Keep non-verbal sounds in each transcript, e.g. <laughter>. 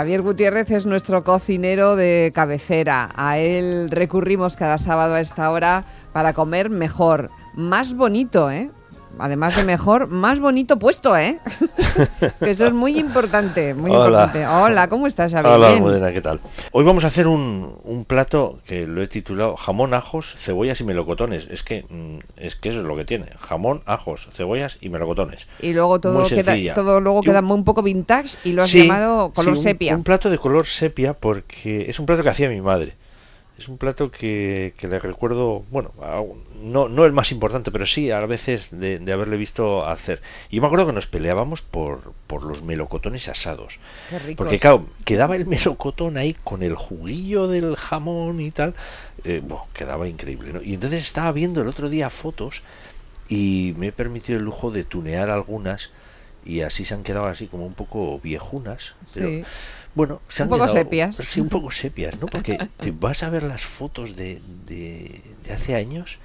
Xavier Gutiérrez es nuestro cocinero de cabecera. A él recurrimos cada sábado a esta hora para comer mejor, más bonito, ¿eh? Además de mejor, más bonito puesto, ¿eh? <laughs> que eso es muy importante, muy Hola. importante. Hola, ¿cómo estás, Xavier? Hola, Bien. ¿qué tal? Hoy vamos a hacer un, un plato que lo he titulado jamón, ajos, cebollas y melocotones. Es que, mm, es que eso es lo que tiene. Jamón, ajos, cebollas y melocotones. Y luego todo Muy queda, todo luego queda muy un poco vintage y lo has Sí, llamado color sí, un- sepia. Un plato de color sepia porque es un plato que hacía mi madre. Es un plato que, que le recuerdo, bueno, no, no el más importante, pero sí a veces de, de haberle visto hacer. Y yo me acuerdo que nos peleábamos por, por los melocotones asados. Qué. Porque claro, quedaba el melocotón ahí con el juguillo del jamón y tal. eh, bueno, quedaba increíble, ¿no? Y entonces estaba viendo el otro día fotos y me he permitido el lujo de tunear algunas y así se han quedado así como un poco viejunas. Pero, Sí. Bueno, se Un poco quedado- sepias. Sí, un poco sepias, ¿no? Porque <laughs> te vas a ver las fotos de, de, de hace años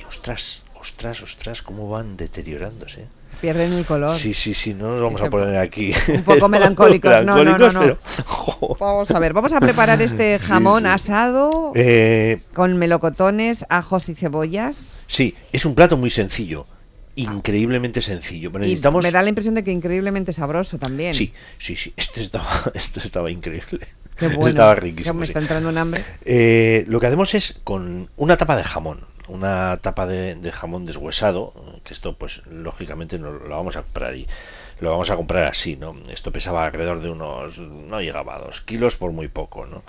y ostras, ostras, ostras, cómo van deteriorándose. Pierden el color. Sí, sí, sí, no nos vamos a poner aquí. un poco <laughs> melancólicos, no, no, no, no. pero-. <laughs> Vamos a ver, vamos a preparar este Sí, jamón sí. asado Eh, con melocotones, ajos y cebollas. sí, es un plato muy sencillo, increíblemente sencillo. Pero Y necesitamos... me da la impresión de que increíblemente sabroso también. Sí, sí, sí, <laughs> esto estaba, esto estaba increíble. Qué bueno. Estaba Ya riquísimo. me está entrando un hambre. Eh, lo que hacemos es con una tapa de jamón, una tapa de, de jamón deshuesado, que esto pues lógicamente no lo vamos a comprar y lo vamos a comprar así, ¿no? Esto pesaba alrededor de unos, no llegaba a dos kilos por muy poco, ¿no?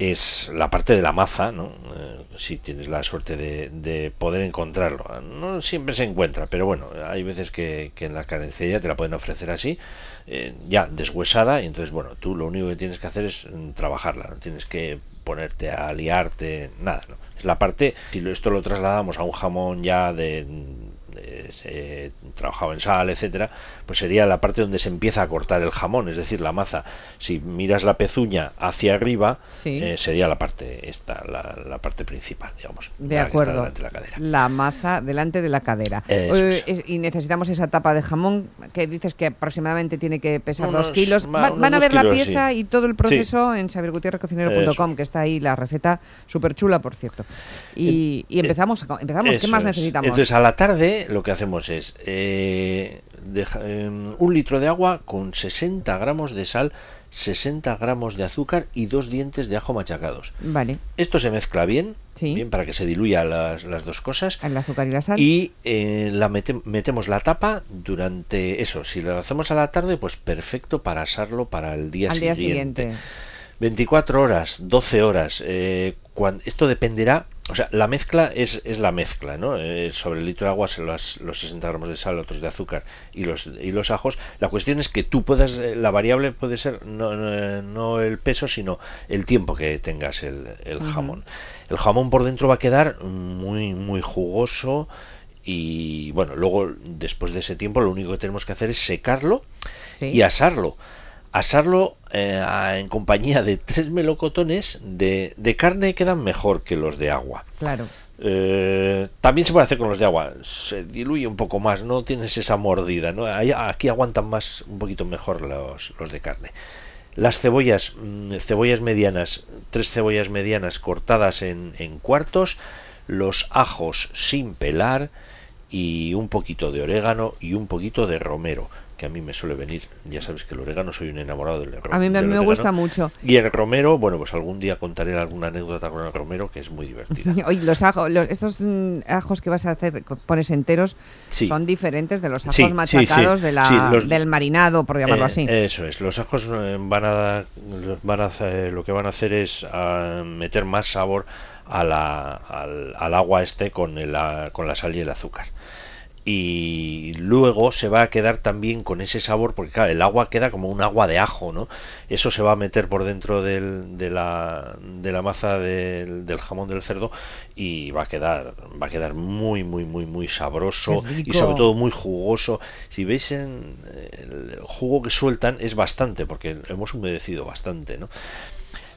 Es la parte de la maza, ¿no? Eh, si tienes la suerte de, de poder encontrarlo. No siempre se encuentra, pero bueno, hay veces que, que en la carnicería te la pueden ofrecer así, eh, ya deshuesada, y entonces, bueno, tú lo único que tienes que hacer es mm, trabajarla, no tienes que ponerte a liarte, nada, ¿no? Es la parte, si esto lo trasladamos a un jamón ya de, se- trabajado en sal, etcétera, pues sería la parte donde se empieza a cortar el jamón, es decir, la maza. Si miras la pezuña hacia arriba, Sí. eh, sería la parte esta, la, la parte principal, digamos, De la acuerdo. delante de la cadera. La maza delante de la cadera. Eh, es. es- y necesitamos esa tapa de jamón que dices que aproximadamente tiene que pesar Unos- dos kilos. va, van a ver la pieza sí. y todo el proceso en xaviergutierrezcocinero.com, Eso. que está ahí la receta súper chula, por cierto. Y, y empezamos, empezamos. ¿Qué más es. necesitamos? Entonces a la tarde lo que hacemos es eh, deja- em, un litro de agua con 60 gramos de sal, 60 gramos de azúcar y dos dientes de ajo machacados. vale, Esto se mezcla bien, Sí. bien para que se diluya las, las dos cosas. el azúcar y la sal. Y eh, la mete- metemos la tapa durante eso. Si lo hacemos a la tarde, pues perfecto para asarlo para el día al día siguiente. siguiente. 24 horas, 12 horas. eh, esto dependerá. O sea, la mezcla es, es la mezcla, ¿no? Eh, sobre el litro de agua, se los, los 60 gramos de sal, otros de azúcar y los, y los ajos. La cuestión es que tú puedas, eh, la variable puede ser no, no, no el peso, sino el tiempo que tengas el, el jamón. El jamón por dentro va a quedar muy, muy jugoso. Y bueno, luego después de ese tiempo, lo único que tenemos que hacer es secarlo Sí. y asarlo. Asarlo eh, en compañía de tres melocotones de, de carne quedan mejor que los de agua. Claro. Eh, también se puede hacer con los de agua, se diluye un poco más, no tienes esa mordida, ¿no? Aquí aguantan más, un poquito mejor los, los de carne. Las cebollas, mm, cebollas medianas, tres cebollas medianas cortadas en, en cuartos, los ajos sin pelar y un poquito de orégano y un poquito de romero, que a mí me suele venir, ya sabes que el orégano soy un enamorado del ro- A mí, me- orégano. gusta mucho. Y el romero, bueno, pues algún día contaré alguna anécdota con el romero que es muy divertida. <laughs> Oye, los ajos, los- estos mm, ajos que vas a hacer, pones enteros, Sí. son diferentes de los ajos Sí, machacados sí, de la, los- del marinado, por llamarlo Eh, así. Eso es, los ajos eh, van a, van a lo que van a hacer es ah, meter más sabor a la- al, al agua este con, el, ah, con la sal y el azúcar. Y luego se va a quedar también con ese sabor, porque claro, el agua queda como un agua de ajo, ¿no? Eso se va a meter por dentro del- de, la, de la masa del, del jamón del cerdo y va a quedar, va a quedar muy, muy, muy, muy sabroso y sobre todo muy jugoso. Si veis en el jugo que sueltan es bastante, porque hemos humedecido bastante, ¿no?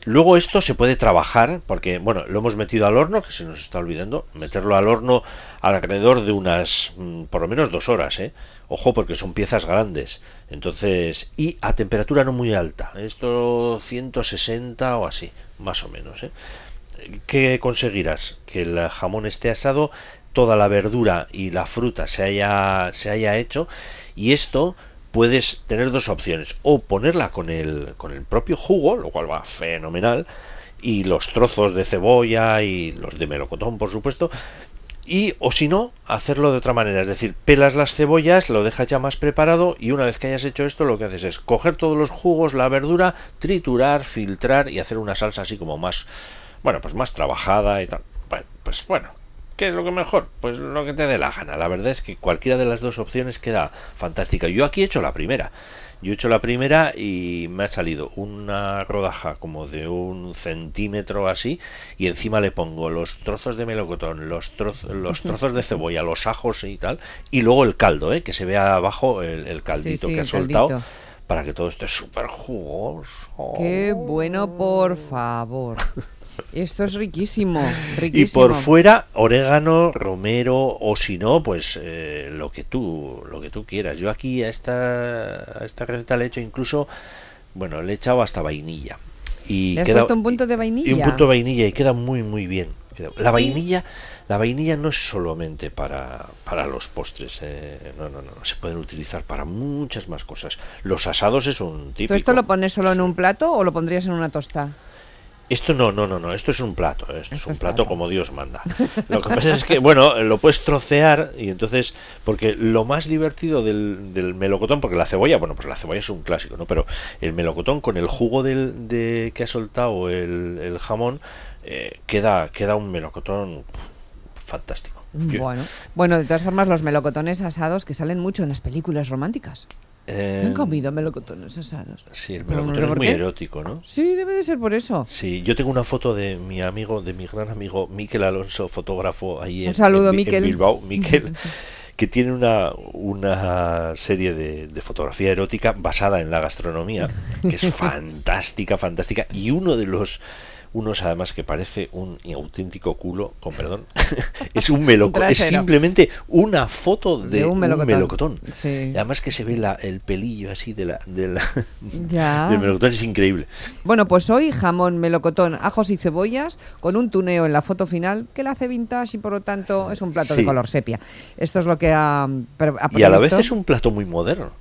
Luego esto se puede trabajar, porque, bueno, lo hemos metido al horno, que se nos está olvidando, meterlo al horno alrededor de unas, mm, por lo menos dos horas, ¿eh? Ojo, porque son piezas grandes. Entonces, y a temperatura no muy alta. Esto 160 o así, más o menos, ¿eh? ¿Qué conseguirás? Que el jamón esté asado, toda la verdura y la fruta se haya, se haya hecho, y esto puedes tener dos opciones o ponerla con el, con el propio jugo, lo cual va fenomenal, y los trozos de cebolla y los de melocotón, por supuesto, y o si no, hacerlo de otra manera, es decir, pelas las cebollas, lo dejas ya más preparado y una vez que hayas hecho esto, lo que haces es coger todos los jugos, la verdura, triturar, filtrar y hacer una salsa así como más, bueno, pues más trabajada y tal. Bueno, pues bueno, ¿Qué es lo que mejor? Pues lo que te dé la gana. La verdad es que cualquiera de las dos opciones queda fantástica. Yo aquí he hecho la primera. Yo he hecho la primera y me ha salido una rodaja como de un centímetro así y encima le pongo los trozos de melocotón, los, los trozos de cebolla, los ajos y tal y luego el caldo, ¿eh? que se vea abajo el, caldito que ha soltado para que todo esté súper jugoso. Qué bueno, por favor. <laughs> Esto es riquísimo, riquísimo. Y por fuera, orégano, romero, o si no, pues eh, lo que tú, lo que tú quieras. Yo aquí a esta, a esta receta le he hecho incluso, bueno, le he echado hasta vainilla. Y ¿Le queda, un punto de vainilla? Y un punto de vainilla y queda muy, muy bien. La vainilla, la vainilla no es solamente para, para los postres, eh, no, no, no, se pueden utilizar para muchas más cosas. Los asados es un tipo. ¿Tú esto lo pones solo en un plato o lo pondrías en una tosta? Esto no, no, no, no, esto es un plato, esto, es un plato, como Dios manda. Lo que pasa es que, bueno, lo puedes trocear y entonces, porque lo más divertido del, del, melocotón, porque la cebolla, bueno, pues la cebolla es un clásico, ¿no? Pero el melocotón con el jugo del, de, que ha soltado el, el jamón, eh, queda, queda un melocotón fantástico. Bueno, bueno, de todas formas, los melocotones asados que salen mucho en las películas románticas. Eh, ¿Han comido melocotones asados? Sí, el melocotón es muy erótico, ¿no? Sí, debe de ser por eso. Sí, yo tengo una foto de mi amigo, de mi gran amigo Miquel Alonso, fotógrafo ahí en, saludo, Bilbao, Miquel, <laughs> que tiene una, una serie de, de, fotografía erótica basada en la gastronomía, que es <laughs> fantástica, fantástica, y uno de los unos además que parece un auténtico culo, con perdón, <laughs> es un melocotón, es simplemente una foto de, un melocotón. además que se ve la, el pelillo así de la, de la <laughs> del melocotón, es increíble. Bueno, pues hoy jamón, melocotón, ajos y cebollas con un tuneo en la foto final que la hace vintage y por lo tanto es un plato de color sepia. Esto es lo que ha, ha Y a la vez es un plato muy moderno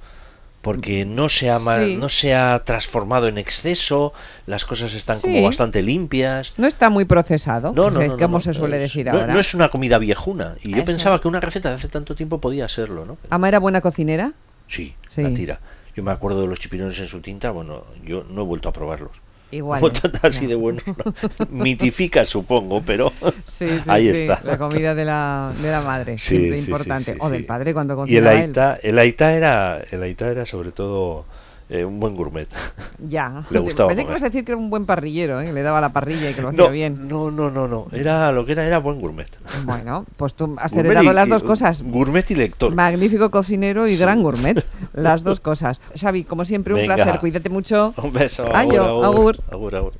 porque no se ha no se ha transformado en exceso, las cosas están como bastante limpias. No está muy procesado, no, no, <laughs> como se suele decir ahora. No es una comida viejuna. Y yo pensaba que una receta de hace tanto tiempo podía serlo, ¿no? ¿Ama era buena cocinera? Sí, sí, la tira. Yo me acuerdo de los chipinones en su tinta, bueno, yo no he vuelto a probarlos. Igual. así de bueno. <laughs> Mitifica, supongo, pero ahí está. La comida de la, de la madre, siempre importante. o del padre cuando cocinaba Y el aita, el aita era, el aita era sobre todo eh, un buen gourmet. Ya. <laughs> Le gustaba Pensé que ibas a decir que era un buen parrillero, ¿eh? le daba la parrilla y que lo hacía bien. No, no, no, no. Era lo que era, era buen gourmet. Bueno, pues tú has heredado las dos cosas. Gourmet y lector. Magnífico cocinero y gran gourmet. <laughs> Las dos cosas. Xavi, como siempre, un placer. Cuídate mucho. Un beso. agur. agur, agur.